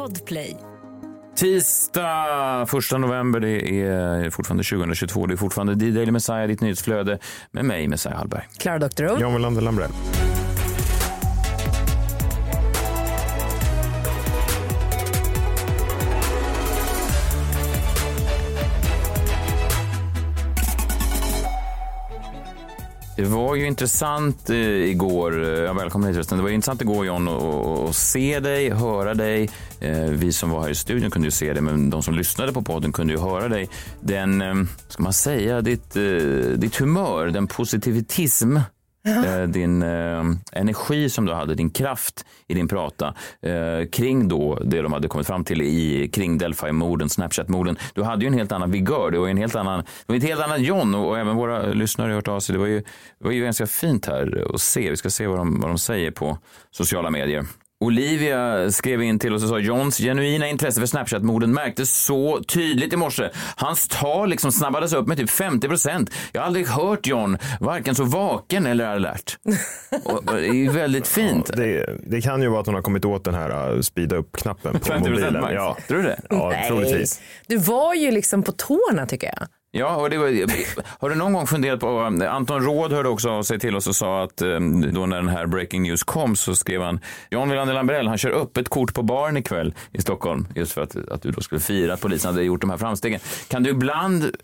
Podplay. Tisdag 1 november, det är fortfarande 2022. Det är fortfarande D-Daily Messiah, ditt nyhetsflöde med mig, Messiah Hallberg. Klara Doktorow. Jan Welander Lambrell. Det var ju intressant eh, igår, ja, välkommen hit rösten. Det var ju intressant igår John att se dig, höra dig. Eh, vi som var här i studion kunde ju se dig, men de som lyssnade på podden kunde ju höra dig. Den, eh, ska man säga, ditt, ditt humör, den positivitism Eh, din eh, energi som du hade, din kraft i din prata eh, kring då det de hade kommit fram till i, kring Delphi-morden, Snapchat-morden. Du hade ju en helt annan vigör, det var en helt annan, det var ett helt annat John och, och även våra lyssnare har hört av sig. Det var ju, det var ju ganska fint här att se. Vi ska se vad de, vad de säger på sociala medier. Olivia skrev in till oss och sa Johns genuina intresse för Snapchat-morden märktes så tydligt i morse. Hans tal liksom snabbades upp med typ 50 procent. Jag har aldrig hört John varken så vaken eller alert. Och det är ju väldigt fint. Ja, det, det, kan ju vara att hon har kommit åt den här uh, speeda upp-knappen på 50 mobilen. Max. Ja. Tror du det? Ja, Nej. troligtvis. Du var ju liksom på tårna tycker jag. Ja, och det var, har du någon gång funderat på, Anton Råd hörde också av sig till oss och sa att ehm, då när den här breaking news kom så skrev han, John Wilander Lambrell, han kör upp ett kort på baren ikväll i Stockholm, just för att, att du då skulle fira att polisen hade gjort de här framstegen. Kan du ibland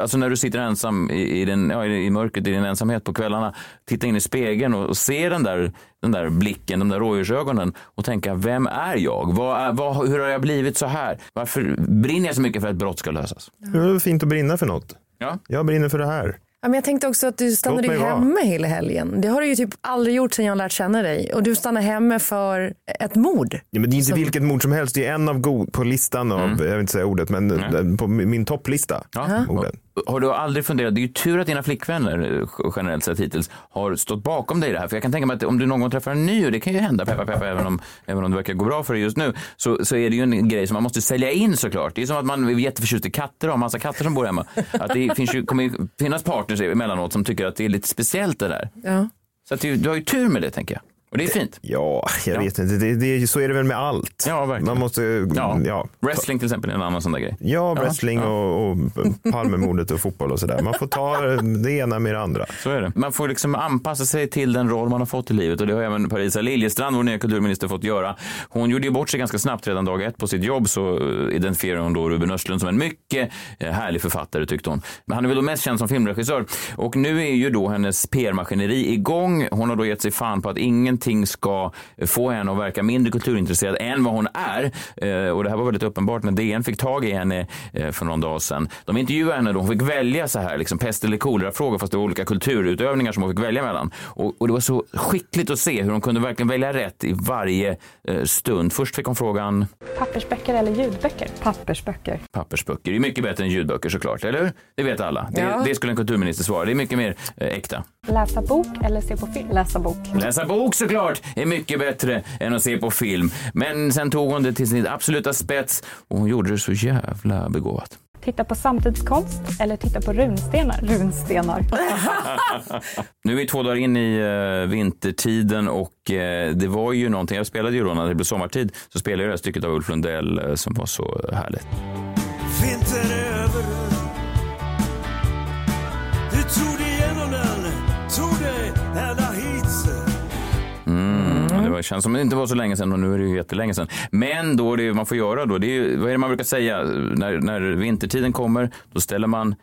Alltså när du sitter ensam i, i, den, ja, i mörkret, i din ensamhet på kvällarna, titta in i spegeln och, och se den där, den där blicken, de där rådjursögonen och tänka, vem är jag? Vad vad, hur har jag blivit så här? Varför brinner jag så mycket för att ett brott ska lösas? Det är fint att brinna för något. Ja. Jag brinner för det här. Ja, men jag tänkte också att du stannade ju hemma hela helgen. Det har du ju typ aldrig gjort sedan jag lärt känna dig. Och du stannar hemma för ett mord. Ja, men det är inte Som- vilket mord som helst. Det är en av god på listan av, jag vill inte säga ordet, men den- på min min topplista. Ja. Orden. Har du aldrig funderat, det är ju tur att dina flickvänner eh, generellt sett hittills har stått bakom dig i det här. För jag kan tänka mig att om du någon gång träffar en ny, och det kan ju hända, peppa, peppa, även om, även om det verkar gå bra för dig just nu, så, så är det ju en grej som man måste sälja in såklart. Det är som att man är jätteförtjust i katter och har massa katter som bor hemma. Att det finns ju, kommer ju finnas partners emellanåt som tycker att det är lite speciellt det där. Ja. Så att det, du har ju tur med det tänker jag. Och det är fint. Ja, jag Ja. vet inte. Det, det, så är det väl med allt. Ja, verkligen. Man måste, Ja. ja. Wrestling till exempel är en annan sån där grej. ja wrestling. Och, och Palmemordet och fotboll och sådär. Man får ta det ena med det andra. Så är det. Man får liksom anpassa sig till den roll man har fått i livet och det har även Parisa Liljestrand, vår nya kulturminister, fått göra. Hon gjorde ju bort sig ganska snabbt redan dag ett på sitt jobb så eh, identifierar hon då Ruben Östlund som en mycket eh, härlig författare tyckte hon. Men han är väl då mest känd som filmregissör och nu är ju då hennes PR-maskineri igång. Hon har då gett sig fan på att ingenting ska få henne att verka mindre kulturintresserad än vad hon är. Eh, Och det här var väldigt uppenbart när DN fick tag i henne eh, för någon dag sedan. De intervjuade henne då, hon fick välja så här, liksom pest eller kolera frågor fast det var olika kulturutövningar som hon fick välja mellan. Och, och det var så skickligt att se hur hon kunde verkligen välja rätt i varje eh, stund. Först fick hon frågan Pappersböcker eller ljudböcker? Pappersböcker. pappersböcker. Det är mycket bättre än ljudböcker såklart, eller hur? Det vet alla. Det, Ja. det skulle en kulturminister svara. Det är mycket mer äkta. Läsa bok eller se på film? Läsa bok. Läsa bok såklart är mycket bättre än att se på film. Men sen tog hon det till sin absoluta spets och hon gjorde det så jävla begåvat. Titta på samtidskonst eller titta på runstenar? Runstenar. Nu är vi två dagar in i eh, vintertiden och eh, det var ju någonting, jag spelade ju då när det blev sommartid, så spelade jag det här stycket av Ulf Lundell eh, som var så härligt. Vintern är över Det känns som det inte var så länge sedan och nu är det ju jättelänge sedan. Men då det man får göra då, det är ju, vad är det man brukar säga? När, när vintertiden kommer, då ställer man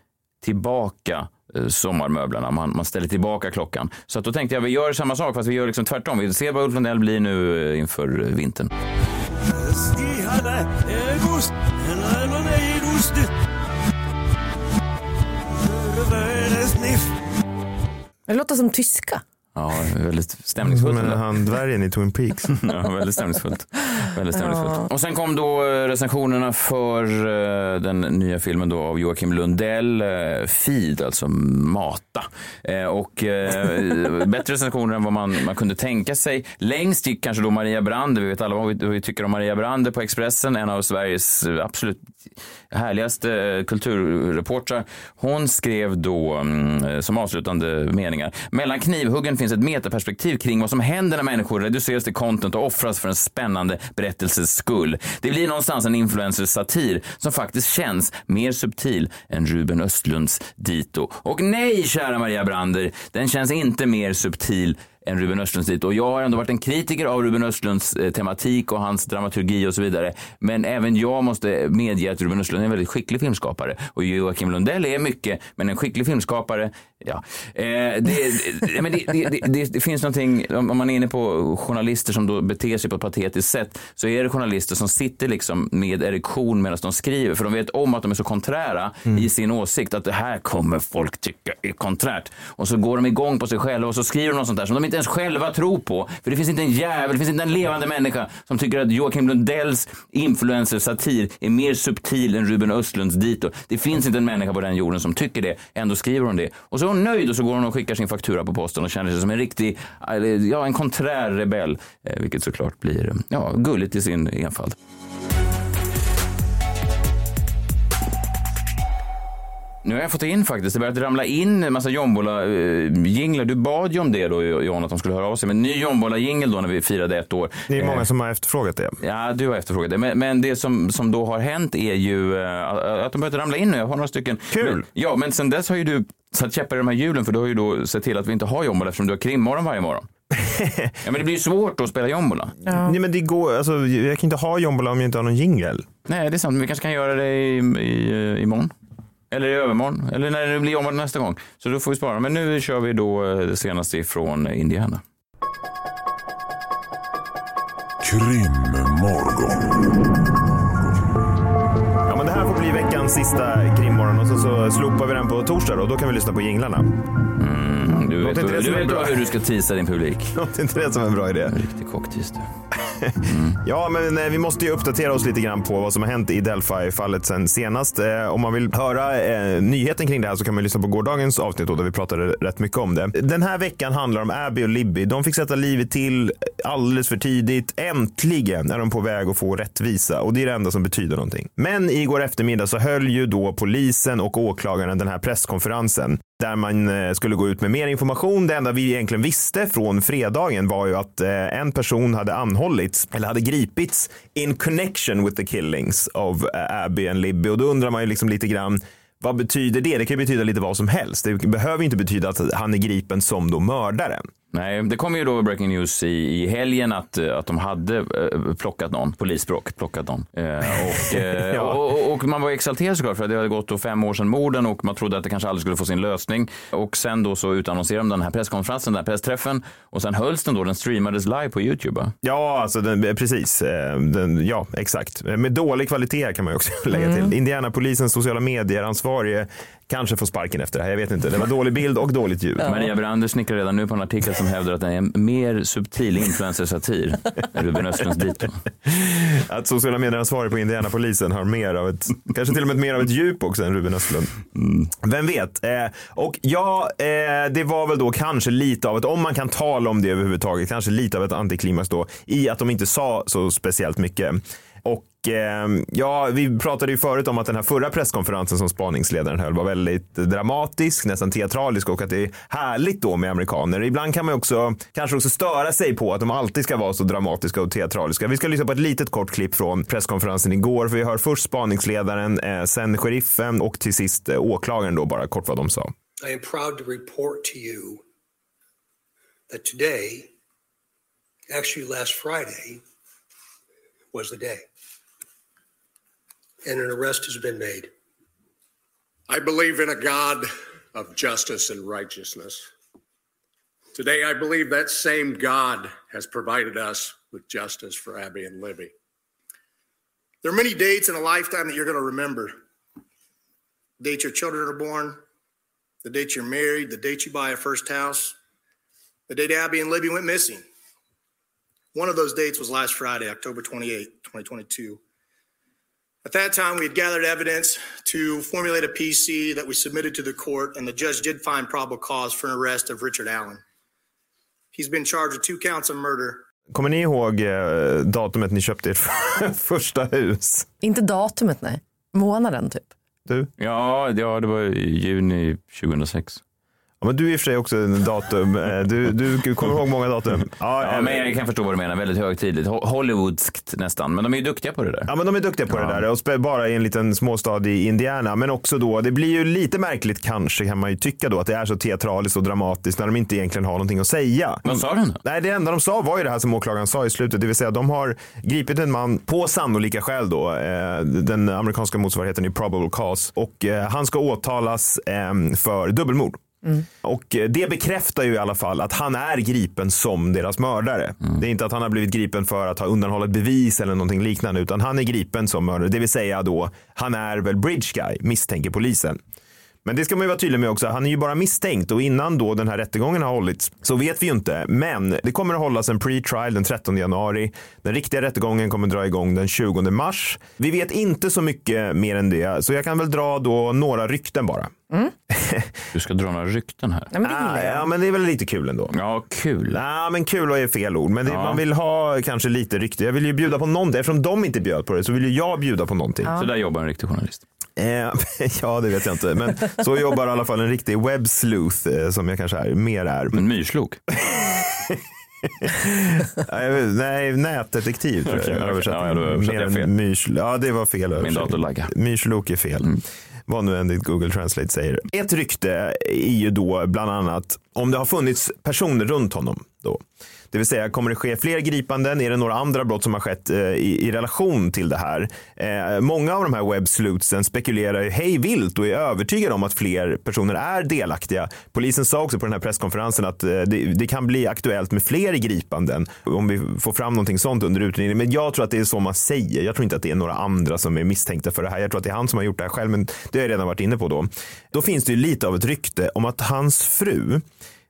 tillbaka eh, sommarmöblerna. Man, man ställer tillbaka klockan. Så att då tänkte jag vi gör samma sak fast vi gör liksom tvärtom. Vi ser vad Ulf Lundell blir nu eh, inför eh, vintern. Det låter som tyska. Ja, väldigt stämningsfullt. Men han dvärgen i Twin Peaks. Ja, väldigt stämningsfullt. Väldigt stämningsfullt. Och sen kom då eh, recensionerna för eh, den nya filmen då av Joakim Lundell, eh, Feed, alltså Mata. Och bättre recensioner än vad man, man kunde tänka sig. Längst gick kanske då Maria Brander, vi vet alla vad vi, vad vi tycker om Maria Brander på Expressen, en av Sveriges absolut härligaste kulturreportrar. Hon skrev då mm, som avslutande meningar. Mellan knivhuggen finns ett metaperspektiv kring vad som händer när människor reduceras till content och offras för en spännande berättelses skull. Det blir någonstans en influencer-satir som faktiskt känns mer subtil än Ruben Östlunds dito. Och nej, kära Maria Brander, den känns inte mer subtil än Ruben Östlunds dit. Och jag har ändå varit en kritiker av Ruben Östlunds eh, tematik och hans dramaturgi och så vidare. Men även jag måste medge att Ruben Östlund är en väldigt skicklig filmskapare. Och Joakim Lundell är mycket, men en skicklig filmskapare, ja. Eh, det, det, det, det, finns någonting, om man är inne på journalister som då beter sig på ett patetiskt sätt, så är det journalister som sitter liksom med erektion medan de skriver. För de vet om att de är så konträra i sin åsikt, att det här kommer folk tycka är konträrt. Och så går de igång på sig själva och så skriver de något sånt där som de inte ens själva tro på. För det finns inte en jävel, det finns inte en levande människa som tycker att Joakim Lundells influencer-satir är mer subtil än Ruben Östlunds dito. Det finns inte en människa på den jorden som tycker det. Ändå skriver hon det. Och så är hon nöjd och så går hon och skickar sin faktura på posten och känner sig som en riktig, eh, ja en konträr rebell. Eh, vilket såklart blir, eh, ja, gulligt i sin enfald. Nu har jag fått in faktiskt, det börjat ramla in en massa jombola-jinglar. Du bad ju om det då John, att de skulle höra av sig. Men ny jombola-jingel då när vi firade ett år. Det är många Eh, som har efterfrågat det. Ja, du har efterfrågat det. Men, men det som, som då har hänt är ju eh, att de börjat ramla in nu. Jag har några stycken. Kul. Men, ja, men sen dess har ju du satt käppar i de här hjulen för du har ju då sett till att vi inte har jombola eftersom du har krimmorgon varje morgon. ja, men det blir ju svårt att spela jombola. Nej, men det går, alltså, jag kan inte ha jombola om jag inte har någon jingel. Nej, det är sant. Men vi kanske kan göra det i, i, imorgon. Eller i övermorgon. Eller när det blir jombola nästa gång. Så då får vi spara. Men nu kör vi då eh, det senaste ifrån Indiana. Krimmorgon. Ja, men det här får bli veckans sista krimmorgon och så, så slopar vi den på torsdag och då kan vi lyssna på jinglarna. Du vet, du en vet bra- hur du ska teasa din publik. Låter inte det som en bra idé? Riktig kocktis du. Ja, men eh, vi måste ju uppdatera oss lite grann på vad som har hänt i Delphi-fallet sen senast. Eh, om man vill höra eh, nyheten kring det här så kan man lyssna på gårdagens avsnitt då, där vi pratade rätt mycket om det. Den här veckan handlar om Abby och Libby. De fick sätta livet till alldeles för tidigt. Äntligen är de på väg att få rättvisa och det är det enda som betyder någonting. Men igår eftermiddag så höll ju då polisen och åklagaren den här presskonferensen där man eh, skulle gå ut med mer information. Det enda vi egentligen visste från fredagen var ju att eh, en person hade anhållits eller hade gripits in connection with the killings of eh, Abby and Libby och då undrar man ju liksom lite grann vad betyder det? Det kan ju betyda lite vad som helst. Det behöver inte betyda att han är gripen som då mördaren. Nej, det kom ju då breaking news i, i helgen att, eh, att de hade eh, plockat någon, polisspråk, plockat någon. Eh, och, eh, Ja. och, och, och man var exalterad såklart för att det hade gått då fem år sedan morden och man trodde att det kanske aldrig skulle få sin lösning. Och sen då så utannonserade de den här presskonferensen, den här pressträffen och sen hölls den då, den streamades live på YouTube. va? Ja, alltså den, precis. Den, ja, exakt. Med dålig kvalitet kan man ju också lägga till. Indianapolisens sociala medier-ansvarige kanske får sparken efter det här. Jag vet inte. Det var dålig bild och dåligt ljud. Maria Brander snickrar redan nu på en artikel som hävdar att den är en mer subtil influencer-satir än Ruben Östlunds dito. Att sociala medier-ansvarig på Indianapolisen har mer av ett, kanske till och med mer av ett djup också än Ruben Östlund. Vem vet? Eh, och ja, eh, det var väl då kanske lite av ett, om man kan tala om det överhuvudtaget, kanske lite av ett antiklimax då i att de inte sa så speciellt mycket. Och eh, ja, vi pratade ju förut om att den här förra presskonferensen som spaningsledaren höll var väldigt dramatisk, nästan teatralisk och att det är härligt då med amerikaner. Ibland kan man ju också kanske också störa sig på att de alltid ska vara så dramatiska och teatraliska. Vi ska lyssna på ett litet kort klipp från presskonferensen igår för vi hör först spaningsledaren, eh, sen sheriffen och till sist eh, åklagaren då bara kort vad de sa. I am proud to report to you that today, actually last Friday, was the day. And an arrest has been made. I believe in a God of justice and righteousness. Today, I believe that same God has provided us with justice for Abby and Libby. There are many dates in a lifetime that you're going to remember. The date your children are born, the date you're married, the date you buy a first house, the date Abby and Libby went missing. One of those dates was last Friday, October 28, 2022. At that time, we had gathered evidence to formulate a PC that we submitted to the court, and the judge did find probable cause for an arrest of Richard Allen. He's been charged with two counts of murder Kommer ni ihåg eh, datumet ni köpte ert första hus? Inte datumet, nej. månaden typ. Du? Ja, ja, det var i juni 2006. Ja, men du är i och för sig också en datum. Eh, Du, du kommer ihåg många datum. Ja, Ja, men jag kan förstå vad du menar. Väldigt högtidligt. Ho- Hollywoodskt nästan. Men de är ju duktiga på det där. Ja men de är duktiga på det där och bara i en liten småstad i Indiana. Men också då, det blir ju lite märkligt kanske kan man ju tycka då att det är så teatraliskt och dramatiskt när de inte egentligen har någonting att säga. Vad sa de då? Nej, det enda de sa var ju det här som åklagaren sa i slutet, det vill säga de har gripit en man på sannolika skäl då, eh, den amerikanska motsvarigheten i probable cause och eh, han ska åtalas eh, för dubbelmord. Och eh, det bekräftar ju i alla fall att han är gripen som deras mördare. Det är inte att han har blivit gripen för att ha undanhållit bevis eller någonting liknande, utan han är gripen som mördare. Det vill säga då, han är väl bridge guy, misstänker polisen. Men det ska man ju vara tydlig med också. Han är ju bara misstänkt och innan då den här rättegången har hållits så vet vi ju inte. Men det kommer att hållas en pre-trial den 13 januari. Den riktiga rättegången kommer att dra igång den 20 mars. Vi vet inte så mycket mer än det, så jag kan väl dra då några rykten bara. Du ska dra några rykten här. Ja, men det Ah, jag. ja, men det är väl lite kul ändå. Ja, kul. Nej, men kul är fel ord. Men det, Ja. man vill ha kanske lite rykte. Jag vill ju bjuda på någonting. Eftersom de inte bjöd på det så vill ju jag bjuda på någonting. Så där jobbar en riktig journalist. Eh, ja, det vet jag inte. Men så jobbar i alla fall en riktig web sleuth eh, som jag kanske är, mer är. En myrslok. Nej, nätdetektiv tror jag okej. översätter. Ja, ja, Mer jag än fel. myrsl- Ja, det var fel. översättning. datorlagga. Mm. Myrslok är fel. Vad nu än ditt Google Translate säger. Ett rykte är ju då bland annat om det har funnits personer runt honom. Då. Det vill säga, kommer det ske fler gripanden? Är det några andra brott som har skett eh, i, i relation till det här? Eh, många av de här webbslutsen spekulerar ju hej vilt och är övertygade om att fler personer är delaktiga. Polisen sa också på den här presskonferensen att eh, det, det kan bli aktuellt med fler gripanden om vi får fram någonting sånt under utredningen. Men jag tror att det är så man säger. Jag tror inte att det är några andra som är misstänkta för det här. Jag tror att det är han som har gjort det här själv, men det har jag redan varit inne på då. Då finns det ju lite av ett rykte om att hans fru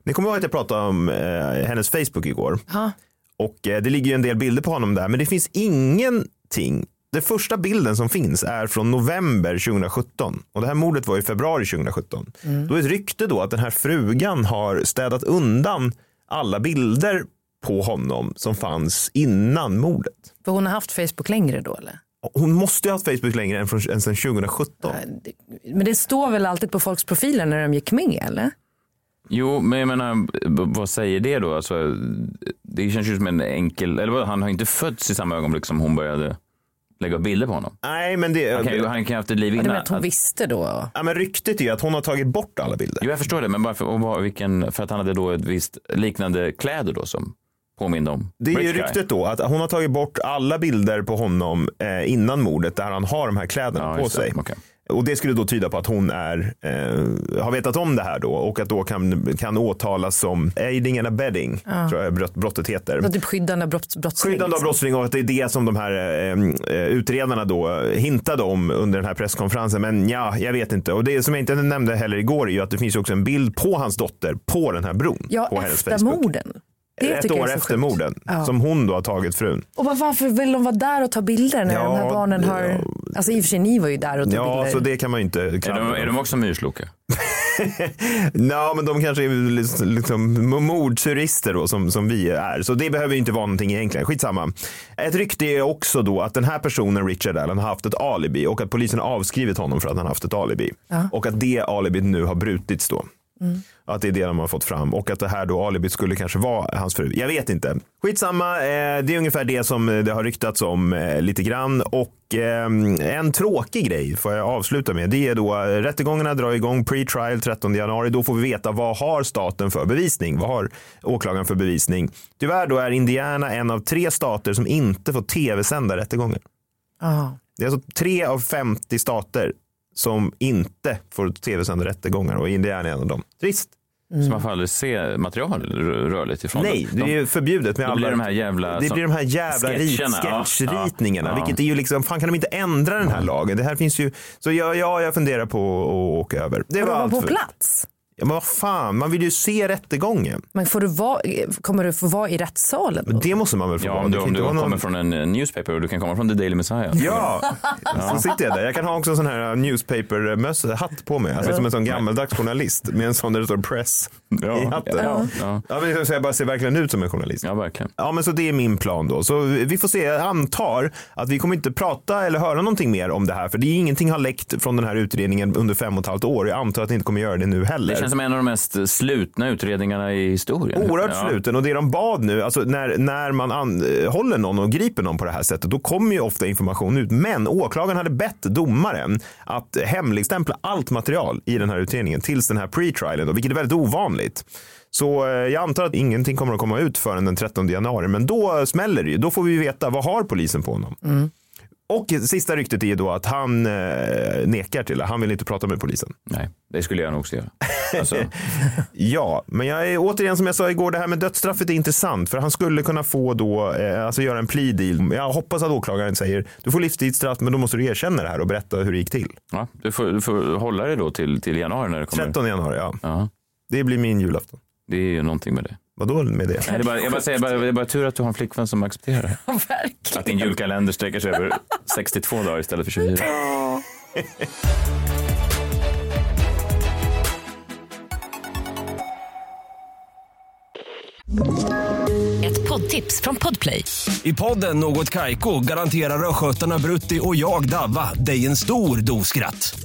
ni kommer ihåg att jag pratade om eh, hennes Facebook igår. Ja. Och eh, det ligger ju en del bilder på honom där, men det finns ingenting. Den första bilden som finns är från november 2017 och det här mordet var i februari 2017. Då är ett rykte då att den här frugan har städat undan alla bilder på honom som fanns innan mordet. För hon har haft Facebook längre då eller? Hon måste ju ha haft Facebook längre än, från, än sedan 2017. Men det står väl alltid på folks profiler när de gick med eller? Jo, men jag menar, vad säger det då? Alltså, det känns ju som en enkel, eller vad, han har inte fötts i samma ögonblick som hon började lägga upp bilder på honom. Nej, men det, Han kan ju, han kan ju ha haft ett liv Ja, innan. menar att hon visste då? ja, men ryktet är ju att hon har tagit bort alla bilder. Jo, jag förstår det, men bara för, och vilken, för att han hade då ett visst liknande kläder då som påminde om Det är ju ryktet då att hon har tagit bort alla bilder på honom eh, innan mordet där han har de här kläderna Ja, på sig. Okej. Och det skulle då tyda på att hon är, eh, har vetat om det här då och att då kan, kan åtalas som aiding and abetting, tror jag brott, brottet heter. Så typ skyddande av brotts, brottsling? Skyddande av brottsling och att det är det som de här eh, eh, utredarna då hintade om under den här presskonferensen. Men ja, jag vet inte. Och det som jag inte nämnde heller igår är ju att det finns också en bild på hans dotter på den här bron. Ja, på hennes efter morden. Det Ett år efter sjukt. morden. Ja. Som hon då har tagit frun. Och var- varför vill de vara där och ta bilder när Ja, de här barnen har... ja. Alltså i och för sig ni var ju där och tog Ja, bilder. så det kan man ju inte Är de, är de också myrslokar? Ja, men de kanske är liksom, mordturister då som, som vi är. Så det behöver ju inte vara någonting egentligen. Skitsamma. Ett rykte är också då att den här personen, Richard Allen, har haft ett alibi och att polisen har avskrivit honom för att han har haft ett alibi. Och att det alibit nu har brutits då. Att det är det de har fått fram och att det här då alibit skulle kanske vara hans fru. Jag vet inte. Skitsamma, eh, det är ungefär det som det har ryktats om eh, lite grann. Och eh, en tråkig grej får jag avsluta med. Det är då eh, rättegångarna drar igång pre-trial 13 januari. Då får vi veta vad har staten för bevisning? Vad har åklagaren för bevisning? Tyvärr då är Indiana en av tre stater som inte får tv-sända rättegångar. Ja. Det är alltså tre av 50 stater som inte får tv-sända rättegångar och Indiana är en av dem. Trist. Så man får aldrig se material rörligt ifrån Nej, dem. det är ju förbjudet med alla. blir de här jävla- det blir de här jävla sketchritningarna. Ja, ja. Vilket är ju liksom, fan kan de inte ändra den här lagen? Det här finns ju, så ja, ja jag funderar på att åka över. Det var var allt på för- plats? Ja, men vad fan, man vill ju se rättegången. Men får du vara, kommer du få vara i rättssalen? då? Det måste man väl få Ja, vara. om du, om du kommer någon- från en eh, newspaper och du kan komma från The Daily Messiah. Ja, så sitter jag där. Jag kan ha också en sån här newspaper-mössa, hatt på mig. Alltså som en sån gammaldags journalist med en sån där det står press Ja, i hatten. ja, Ja, ja. men så jag bara ser verkligen ut som en journalist. Ja, verkligen. Ja, men så det är min plan då. Så vi får se. Jag antar att vi kommer inte prata eller höra någonting mer om det här, för det är ingenting har läckt från den här utredningen under fem och ett halvt år. Jag antar att det inte kommer göra det nu heller. Det känns som en av de mest slutna utredningarna i historien. Oerhört Ja. sluten och det de bad nu, alltså när, när man an, håller någon och griper någon på det här sättet, då kommer ju ofta information ut. Men åklagaren hade bett domaren att hemligstämpla allt material i den här utredningen tills den här pre-trialen, vilket är väldigt ovanligt. Så eh, jag antar att ingenting kommer att komma ut förrän den 13 januari, men då smäller det ju. Då får vi veta vad har polisen på honom. Och sista ryktet är då att han eh, nekar till det. Han vill inte prata med polisen. Nej, det skulle jag nog också göra. Alltså, Ja, men jag är återigen som jag sa igår, det här med dödsstraffet är intressant för han skulle kunna få då, eh, alltså göra en plea deal. Jag hoppas att åklagaren säger du får livstidsstraff men då måste du erkänna det här och berätta hur det gick till. ja, du, får, du får hålla dig då till, till januari när det kommer. 13 januari, ja. Ja, Det blir min julafton. det är ju någonting med det. Vadå med det? Nej, det, är bara, jag bara säger, bara, det är bara tur att du har en flickvän som accepterar det. Verkligen. Att din julkalender sträcker sig över 62 dagar istället för 24. Ett poddtips från Podplay. I podden Något Kaiko garanterar östgötarna Brutti och jag, Davva, dig en stor dos skratt.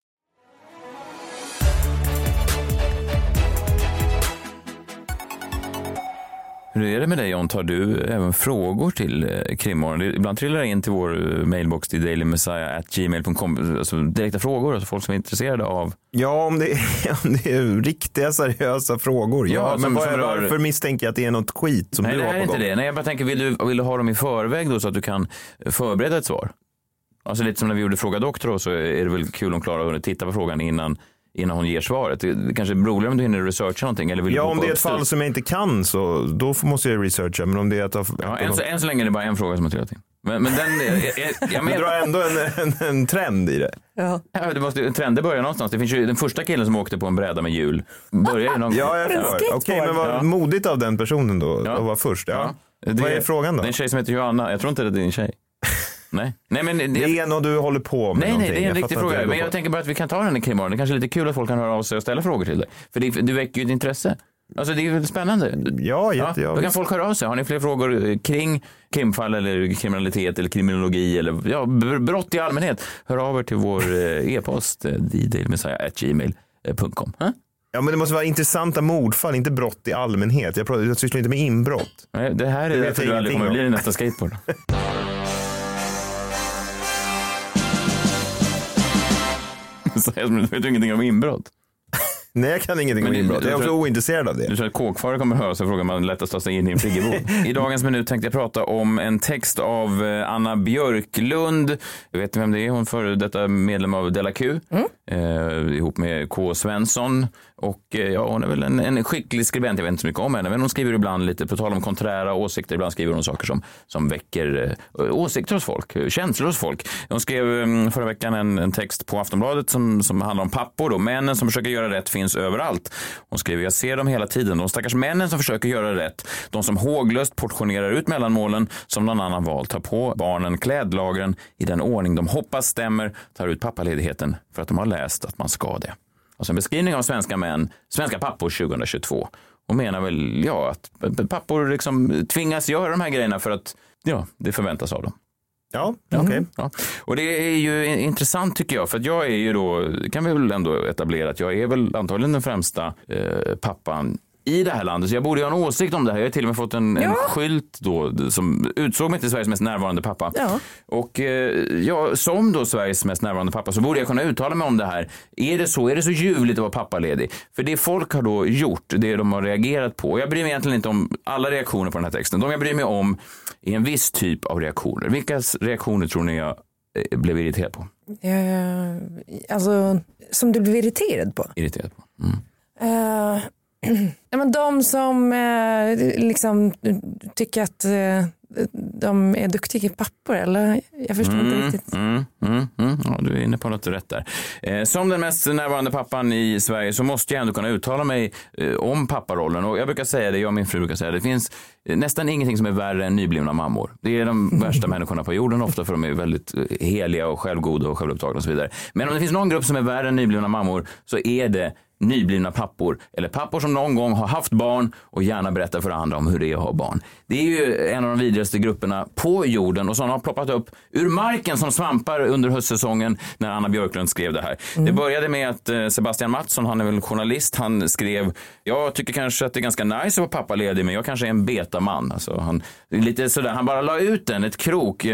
Hur är det med dig John? Tar du även frågor till eh, Krimmorgon? Det- Ibland trillar det in till vår eh, mailbox till dailymessiah.gmail.com alltså direkta frågor, alltså folk som är intresserade av. Ja, om det, är, om det är riktiga seriösa frågor. Ja, Ja, men vad, som rör- varför misstänker jag att det är något skit som Nej, du det har på är inte gång? det. Nej, jag bara tänker, vill du, vill du ha dem i förväg då så att du kan förbereda ett svar? Alltså lite som när vi gjorde Fråga doktor så är det väl kul om Klara har hunnit titta på frågan innan, innan hon ger svaret. Det kanske är roligare om du hinner researcha någonting. Eller vill Ja, du om det är ett fall det? som jag inte kan så då måste jag researcha. Men om det är att... Ja, än, så, än så länge är det bara en fråga som har trillat in. Men, men den... Jag, jag, jag, Men du har ändå en, en, en trend i det. Ja. Ja, det måste, trender börjar någonstans. Det finns ju den första killen som åkte på en bräda med hjul. Börjar ju någon... Ja, jag förstår. Okej, skateboard. men vad Ja. modigt av den personen då Ja. att vara först. Ja. Det, Vad är frågan då? Det är en tjej som heter Johanna. Jag tror inte det är din tjej. Nej, nej men... Det är något du håller på med Nej, nej, någonting. det är en riktig fråga. det Men jag på. tänker bara att vi kan ta den i krimmorgon. Det kanske är lite kul att folk kan höra av sig och ställa frågor till dig. För det, du väcker ju ett intresse. Alltså det är väl spännande. Ja, jätte, ja, då kan visst. folk höra av sig. Har ni fler frågor eh, kring krimfall eller kriminalitet eller kriminologi eller ja, br- brott i allmänhet? Hör av er till vår eh, e-post, eh, ddailymessiah.gmail.com. Huh? ja, men det måste vara intressanta mordfall, inte brott i allmänhet. Jag, pratar, jag sysslar inte med inbrott. Nej, Det här är vet därför du aldrig kommer om. bli din nästa skateboard. Så jag vet du ingenting om inbrott? Nej, jag kan ingenting om Men inbrott. Jag är också tror- ointresserad av Du det. tror att kåkfarare kommer höra sig och fråga om man lättast tar sig in i en friggebod. I dagens minut tänkte jag prata om en text av eh, Anna Björklund. Jag vet vem det är, hon före detta medlem av Della Q. Eh, ihop med K. Svensson. Och eh, ja, hon är väl en, en skicklig skribent, jag vet inte så mycket om henne, men hon skriver ibland lite, på tal om konträra åsikter, ibland skriver hon saker som, som väcker eh, åsikter hos folk, eh, känslor hos folk. Hon skrev mm, förra veckan en, en text på Aftonbladet som, som handlar om pappor då. Männen som försöker göra rätt finns överallt. Hon skriver, jag ser dem hela tiden. De stackars männen som försöker göra rätt. De som håglöst portionerar ut mellanmålen som någon annan valt. Tar på barnen klädlagren i den ordning de hoppas stämmer. Tar ut pappaledigheten för att de har läst att man ska det. Alltså en beskrivning av svenska män, svenska pappor 2022. Och menar väl, ja, att pappor liksom tvingas göra de här grejerna för att, ja, det förväntas av dem. Ja, okej. Ja. Och det är ju intressant tycker jag, för att jag är ju då, kan vi väl ändå etablera att jag är väl antagligen den främsta eh, pappan i det här landet. Så jag borde ju ha en åsikt om det här. Jag har till och med fått en, en skylt då som utsåg mig till Sveriges mest närvarande pappa. Ja. Och eh, ja, som då Sveriges mest närvarande pappa så borde jag kunna uttala mig om det här. Är det så? Är det så ljuvligt att vara pappaledig? För det folk har då gjort, det de har reagerat på. Jag bryr mig egentligen inte om alla reaktioner på den här texten. De jag bryr mig om är en viss typ av reaktioner. Vilka reaktioner tror ni jag eh, blev irriterad på. Eh, alltså, som du blev irriterad på? Irriterad på. Mm. Eh, ja, men de som eh, liksom tycker att eh, de är duktiga pappor eller? Jag förstår inte riktigt. Mm, mm, mm. Ja, du är inne på något rätt där. Eh, som den mest närvarande pappan i Sverige så måste jag ändå kunna uttala mig eh, om papparollen. Och jag brukar säga det, jag och min fru brukar säga det, det finns eh, nästan ingenting som är värre än nyblivna mammor. Det är de värsta människorna på jorden ofta för de är väldigt eh, heliga och självgoda och självupptagna och så vidare. Men om det finns någon grupp som är värre än nyblivna mammor så är det nyblivna pappor eller pappor som någon gång har haft barn och gärna berättar för andra om hur det är att ha barn. Det är ju en av de vidrigaste grupperna på jorden och sådana har ploppat upp ur marken som svampar under höstsäsongen när Anna Björklund skrev det här. Det började med att eh, Sebastian Mattsson, han är väl journalist, han skrev jag tycker kanske att det är ganska nice att vara pappaledig men jag kanske är en betaman. Alltså han, lite sådär, han bara la ut den, ett krok, eh,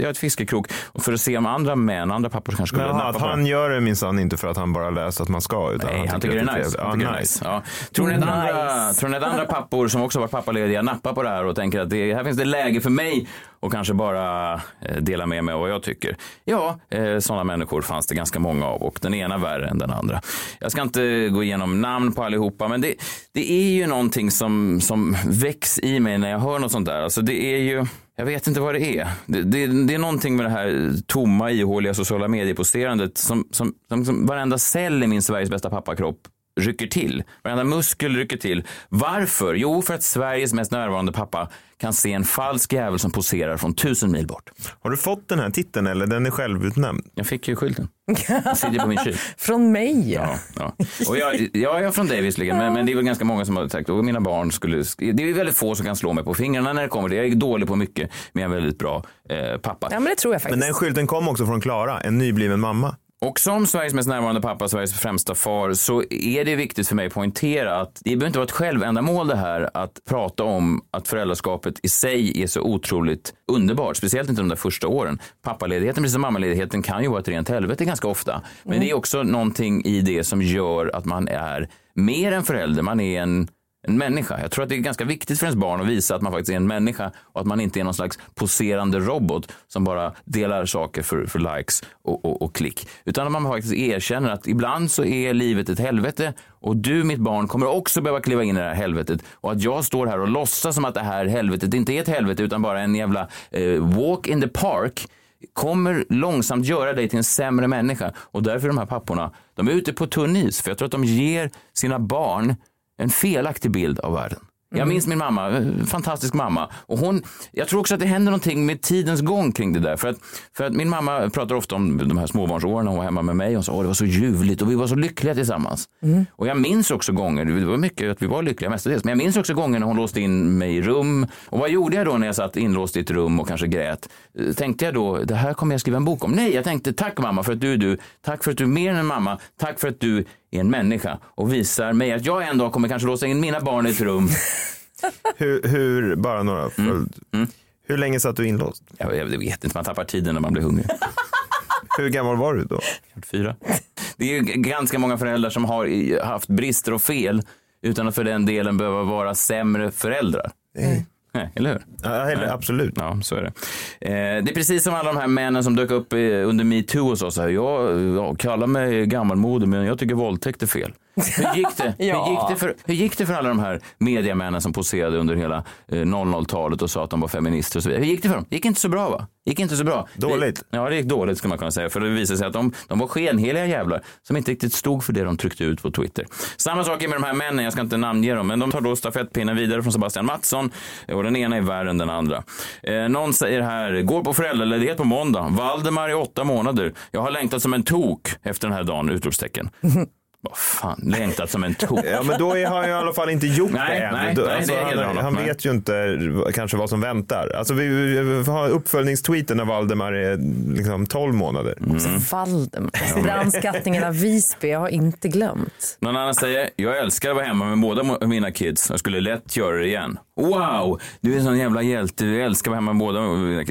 ja ett fiskekrok för att se om andra män, andra pappor kanske skulle nappa att på han gör det minsann inte för att han bara läst att man ska. Utan Nej, han tycker det är nice. Ja, Han är nice. Ja. Tror, ni att andra, tror ni att andra pappor som också varit pappalediga nappar på det här och tänker att det, här finns det läge för mig och kanske bara eh, dela med mig av vad jag tycker? Ja, eh, sådana människor fanns det ganska många av och den ena värre än den andra. Jag ska inte gå igenom namn på allihopa, men det, det är ju någonting som, som väcks i mig när jag hör något sånt där. Alltså det är ju jag vet inte vad det är. Det, det, det är någonting med det här tomma, ihåliga sociala medieposterandet som, som, som, som varenda cell i min Sveriges bästa pappakropp rycker till. Varenda muskel rycker till. Varför? Jo, för att Sveriges mest närvarande pappa kan se en falsk jävel som poserar från tusen mil bort. Har du fått den här titeln eller den är självutnämnd? Jag fick ju skylten. Den sitter på min kyl. Från mig? Ja, ja. Och jag, jag är från dig visserligen, men, men det är väl ganska många som har sagt och mina barn skulle... Det är väldigt få som kan slå mig på fingrarna när det kommer. Jag är dålig på mycket, men jag är en väldigt bra eh, pappa. Ja, men det tror jag faktiskt. Men den skylten kom också från Klara, en nybliven mamma. Och som Sveriges mest närvarande pappa, Sveriges främsta far, så är det viktigt för mig att poängtera att det behöver inte vara ett självändamål det här att prata om att föräldraskapet i sig är så otroligt underbart, speciellt inte de där första åren. Pappaledigheten, precis som mammaledigheten, kan ju vara ett rent helvete ganska ofta. Men det är också någonting i det som gör att man är mer än förälder, man är en en människa. Jag tror att det är ganska viktigt för ens barn att visa att man faktiskt är en människa och att man inte är någon slags poserande robot som bara delar saker för, för likes och, och, och klick. Utan att man faktiskt erkänner att ibland så är livet ett helvete och du, mitt barn, kommer också behöva kliva in i det här helvetet. Och att jag står här och låtsas som att det här helvetet inte är ett helvete utan bara en jävla eh, walk in the park kommer långsamt göra dig till en sämre människa. Och därför är de här papporna, de är ute på tunn is. För jag tror att de ger sina barn en felaktig bild av världen. Jag minns min mamma, en fantastisk mamma. Och hon, jag tror också att det händer någonting med tidens gång kring det där. För att, för att min mamma pratar ofta om de här småbarnsåren när hon var hemma med mig. Hon sa att det var så ljuvligt och vi var så lyckliga tillsammans. Och jag minns också gånger, det var mycket att vi var lyckliga mestadels, men jag minns också gånger när hon låste in mig i rum. Och vad gjorde jag då när jag satt inlåst i ett rum och kanske grät? Eh, Tänkte jag då, det här kommer jag skriva en bok om? Nej, jag tänkte tack mamma för att du är du. Tack för att du är mer än en mamma. Tack för att du är en människa och visar mig att jag en dag kommer kanske låsa in mina barn i ett rum. Hur, hur bara några följd. Mm. Hur länge satt du inlåst? Jag, jag vet inte, man tappar tiden när man blir hungrig. Hur gammal var du då? Fyra. Det är ganska många föräldrar som har haft brister och fel utan att för den delen behöva vara sämre föräldrar. Nej. Nej, eller hur? Ja, eller, absolut. Ja, så är det. Eh, det är precis som alla de här männen som dök upp eh, under metoo och sa så här, jag, jag kallar mig gammalmodig men jag tycker våldtäkt är fel. Hur gick det? Ja. hur, gick det för, hur gick det för alla de här mediamännen som poserade under hela eh, 00-talet och sa att de var feminister och så vidare? Hur gick det för dem? gick inte så bra va? gick inte så bra. Dåligt. Det, ja, det gick dåligt skulle man kunna säga. För det visade sig att de, de var skenheliga jävlar som inte riktigt stod för det de tryckte ut på Twitter. Samma sak är med de här männen, jag ska inte namnge dem, men de tar då stafettpinnen vidare från Sebastian Mattsson och den ena är värre än den andra. Eh, någon säger här, går på föräldraledighet på måndag, Valdemar i åtta månader. Jag har längtat som en tok efter den här dagen, utropstecken. Vad fan, längtat som en tok. Ja, men då har han ju i alla fall inte gjort Nej, det än. nej, Då- nej, alltså, det han, honom. han vet ju inte kanske vad som väntar. Alltså, vi, vi, vi har uppföljningstweeten när Valdemar är liksom 12 månader. Mm. Valdemar. Alltså, Brandskattningen av Visby, jag har inte glömt. Någon annan säger, jag älskar att vara hemma med båda mina kids. Jag skulle lätt göra det igen. Wow, du är en sån jävla hjälte. Du älskar hemma med båda.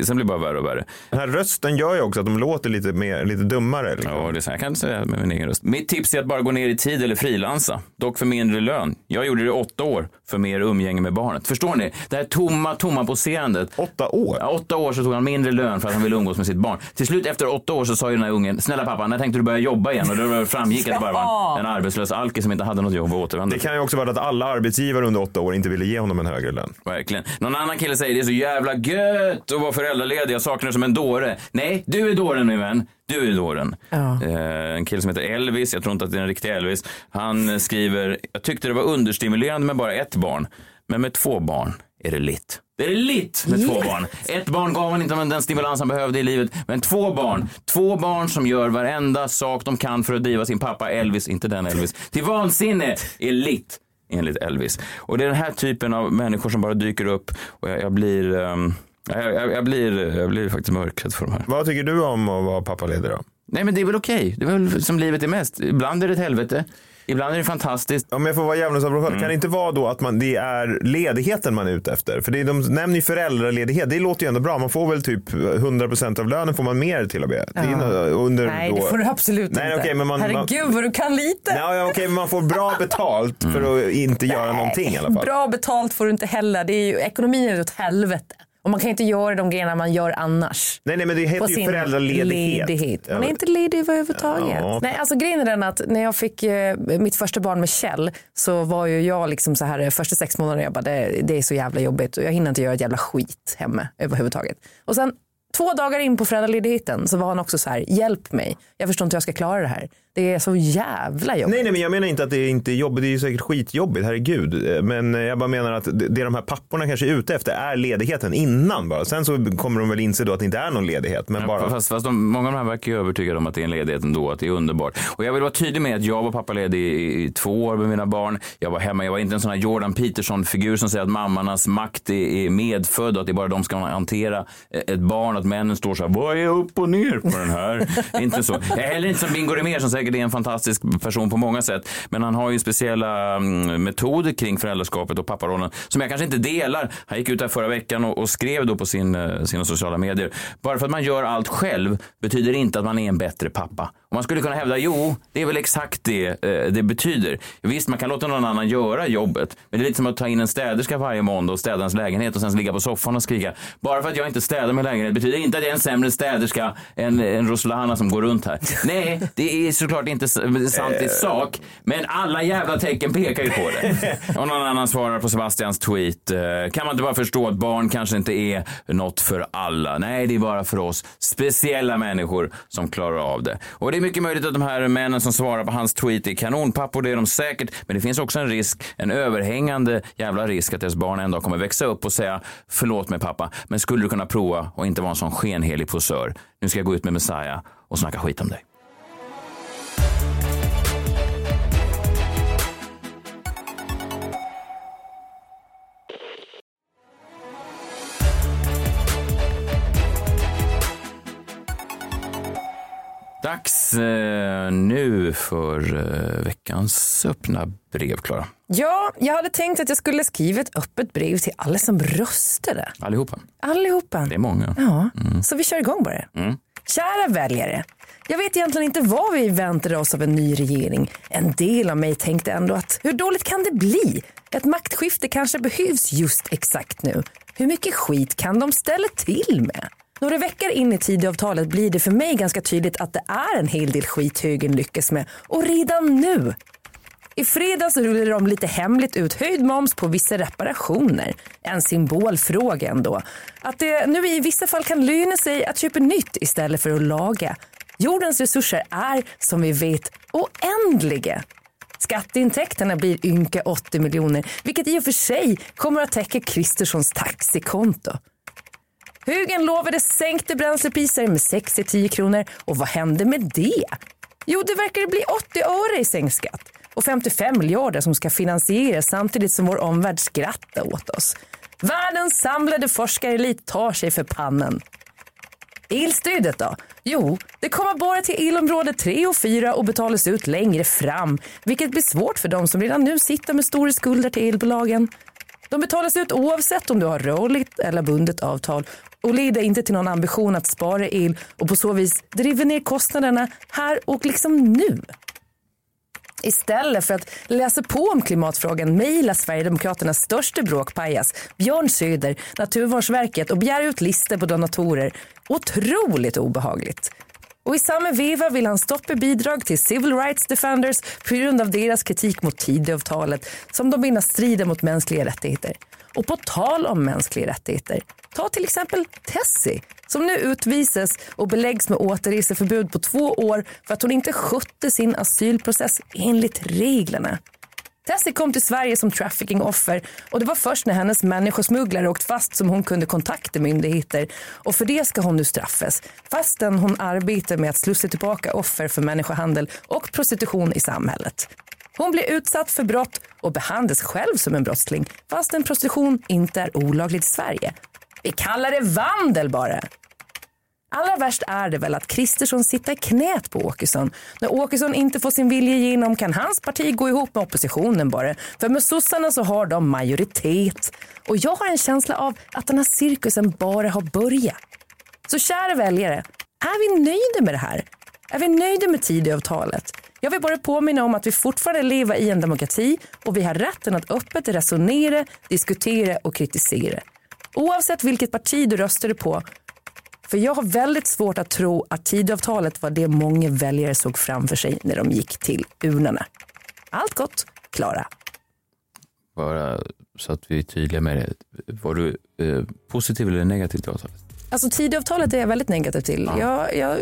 Sen blir det bara värre och värre. Den här rösten gör ju också att de låter lite, mer, lite dummare. Liksom. Ja, det är så. Jag kan inte säga med min egen röst. Mitt tips är att bara gå ner i tid eller frilansa, dock för mindre lön. Jag gjorde det i åtta år för mer umgänge med barnet. Förstår ni? Det här tomma, tomma poserandet. Åtta år? Ja, åtta år så tog han mindre lön för att han ville umgås med sitt barn. Till slut efter åtta år så sa ju den här ungen, snälla pappa, när tänkte du börja jobba igen? Och då framgick att det bara var en, en arbetslös alkis som inte hade något jobb att återvända Det kan ju också vara att alla arbetsgivare under åtta år inte ville ge honom en högre lön. Verkligen. Någon annan kille säger det är så jävla gött att vara föräldraledig. Jag saknar det som en dåre. Nej, du är dåren min vän. Du är dåren. Ja. Eh, en kille som heter Elvis, jag tror inte att det är en riktig Elvis. Han skriver, jag tyckte det var understimulerande med bara ett barn. Men med två barn är det litt. Det är litt med två barn. Ett barn gav han inte den stimulans han behövde i livet. Men två barn. Två barn som gör varenda sak de kan för att driva sin pappa Elvis, inte den Elvis, till vansinne är litt enligt Elvis. Och det är den här typen av människor som bara dyker upp och jag, jag blir ehm, jag, jag, jag, blir, jag blir faktiskt mörkrädd för de här. Vad tycker du om att vara pappaledig då? Nej men det är väl okej. Det är väl som livet är mest. Ibland är det ett helvete. Ibland är det fantastiskt. Om jag får vara djävulens Mm. kan det inte vara då att man, det är ledigheten man är ute efter? För det, är- de nämner ju föräldraledighet, det låter ju ändå bra. Man får väl typ 100% av lönen får man mer till och med. Det är nog under Nej, då... det får du absolut Nej, inte. okej, men man- Herregud vad du kan lite. Nej, ja, okej, men man får bra betalt för att inte göra någonting i alla fall. Bra betalt får du inte heller. Det är ju, ekonomin är åt helvete. Och man kan inte göra de grejerna man gör annars. Nej, nej, men det heter ju föräldraledighet. ledighet. Man är inte ledig överhuvudtaget. Ja. Nej, alltså grejen är den att när jag fick eh, mitt första barn med Kjell så var ju jag liksom så här eh, första sex månader jag bara det, det är så jävla jobbigt och jag hinner inte göra ett jävla skit hemma överhuvudtaget. Och sen två dagar in på föräldraledigheten så var han också så här hjälp mig. Jag förstår inte hur jag ska klara det här. Det är så jävla jobbigt. Nej, nej, men jag menar inte att det inte är jobbigt. Det är ju säkert skitjobbigt, herregud. Eh, Men jag bara menar att det de här papporna kanske är ute efter är ledigheten innan bara. Sen så kommer de väl inse då att det inte är någon ledighet. Men bara... Fast, fast de, många av de här verkar ju övertygade om att det är en ledighet ändå, att det är underbart. Och jag vill vara tydlig med att jag var pappaledig i, i två år med mina barn. Jag var hemma, jag var inte en sån här Jordan Peterson-figur som säger att mammarnas makt är, är medfödd och att det är bara de ska hantera ett barn, att männen står så här, vad är upp och ner på den här? inte så. Jag är heller inte som Bingo Rimér som säkert är en fantastisk person på många sätt. Men han har ju speciella mm, metoder kring föräldraskapet och papparollen som jag kanske inte delar. Han gick ut där förra veckan och, och skrev då på sin, eh, sina sociala medier. Bara för att man gör allt själv betyder inte att man är en bättre pappa. Och man skulle kunna hävda, jo, det är väl exakt det eh, det betyder. Visst, man kan låta någon annan göra jobbet, men det är lite som att ta in en städerska varje måndag och städa ens lägenhet och sen ligga på soffan och skrika. Bara för att jag inte städar min lägenhet betyder inte att jag är en sämre städerska än, än Roslana som går runt här. Nej, det är såklart inte sant i sak, men alla jävla tecken pekar ju på det. Och någon annan svarar på Sebastians tweet. Eh, kan man inte bara förstå att barn kanske inte är något för alla? Nej, det är bara för oss speciella människor som klarar av det. Och det är mycket möjligt att de här männen som svarar på hans tweet är kanonpappor, det är de säkert. Men det finns också en risk, en överhängande jävla risk att deras barn en dag kommer växa upp och säga förlåt mig pappa, men skulle du kunna prova och inte vara en sån skenhelig posör? Nu ska jag gå ut med Messiah och snacka skit om dig. Dags eh, nu för eh, veckans öppna brev, Klara. Ja, jag hade tänkt att jag skulle skriva ett öppet brev till alla som röstade. Allihopa. Allihopa. Det är många. Ja, så vi kör igång bara. Kära väljare. Jag vet egentligen inte vad vi väntade oss av en ny regering. En del av mig tänkte ändå att hur dåligt kan det bli? Ett maktskifte kanske behövs just exakt nu. Hur mycket skit kan de ställa till med? Några veckor in i Tidöavtalet blir det för mig ganska tydligt att det är en hel del skit högern lyckas med. Och redan nu. I fredags rullade de lite hemligt ut höjd moms på vissa reparationer. En symbolfråga ändå. Att det nu i vissa fall kan löna sig att köpa nytt istället för att laga. Jordens resurser är, som vi vet, oändliga. Skatteintäkterna blir ynka 80 miljoner, vilket i och för sig kommer att täcka Kristerssons taxikonto. Hugen lovade sänkta bränslepriser med 6-10 kronor och vad hände med det? Jo, det verkar bli 80 öre i sänkt skatt och 55 miljarder som ska finansieras samtidigt som vår omvärld skrattar åt oss. Världens samlade forskarelit tar sig för pannan. Elstödet då? Jo, det kommer bara till elområde 3 och 4 och betalas ut längre fram, vilket blir svårt för de som redan nu sitter med stora skulder till elbolagen. De betalas ut oavsett om du har rörligt eller bundet avtal och leder inte till någon ambition att spara el och på så vis driver ner kostnaderna här och liksom nu. Istället för att läsa på om klimatfrågan mejlar Sverigedemokraternas största bråkpajas Björn Söder Naturvårdsverket och begär ut listor på donatorer. Otroligt obehagligt. Och i samma veva vill han stoppa bidrag till Civil Rights Defenders på grund av deras kritik mot Tidöavtalet som de menar strider mot mänskliga rättigheter. Och på tal om mänskliga rättigheter, ta till exempel Tessie som nu utvisas och beläggs med återreseförbud på två år för att hon inte skötte sin asylprocess enligt reglerna. Tessie kom till Sverige som traffickingoffer och det var först när hennes människosmugglare åkt fast som hon kunde kontakta myndigheter och för det ska hon nu straffas fastän hon arbetar med att slussa tillbaka offer för människohandel och prostitution i samhället. Hon blir utsatt för brott och behandlas själv som en brottsling fast en prostitution inte är olagligt i Sverige. Vi kallar det vandel bara. Allra värst är det väl att Kristersson sitter i knät på Åkesson. När Åkesson inte får sin vilja igenom kan hans parti gå ihop med oppositionen bara. För med sossarna så har de majoritet. Och jag har en känsla av att den här cirkusen bara har börjat. Så kära väljare, är vi nöjda med det här? Är vi nöjda med Tidöavtalet? Jag vill bara påminna om att vi fortfarande lever i en demokrati och vi har rätten att öppet resonera, diskutera och kritisera. Oavsett vilket parti du röstade på för jag har väldigt svårt att tro att Tidöavtalet var det många väljare såg framför sig när de gick till urnorna. Allt gott, Klara. Bara så att vi är tydliga med det. Var du eh, positiv eller negativ till avtalet? Alltså Tidöavtalet är jag väldigt negativ till. Ja. Jag, jag,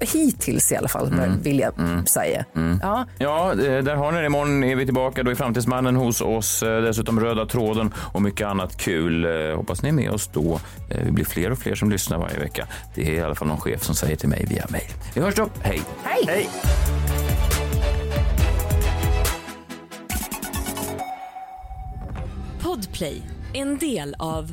hittills i alla fall mm. vill jag mm. säga. Mm. Ja. ja, där har ni det. Imorgon är vi tillbaka. Då är Framtidsmannen hos oss. Dessutom Röda tråden och mycket annat kul. Hoppas ni är med oss då. Vi blir fler och fler som lyssnar varje vecka. Det är i alla fall någon chef som säger till mig via mejl. Vi hörs då. Hej! Hej! Hej. Podplay, en del av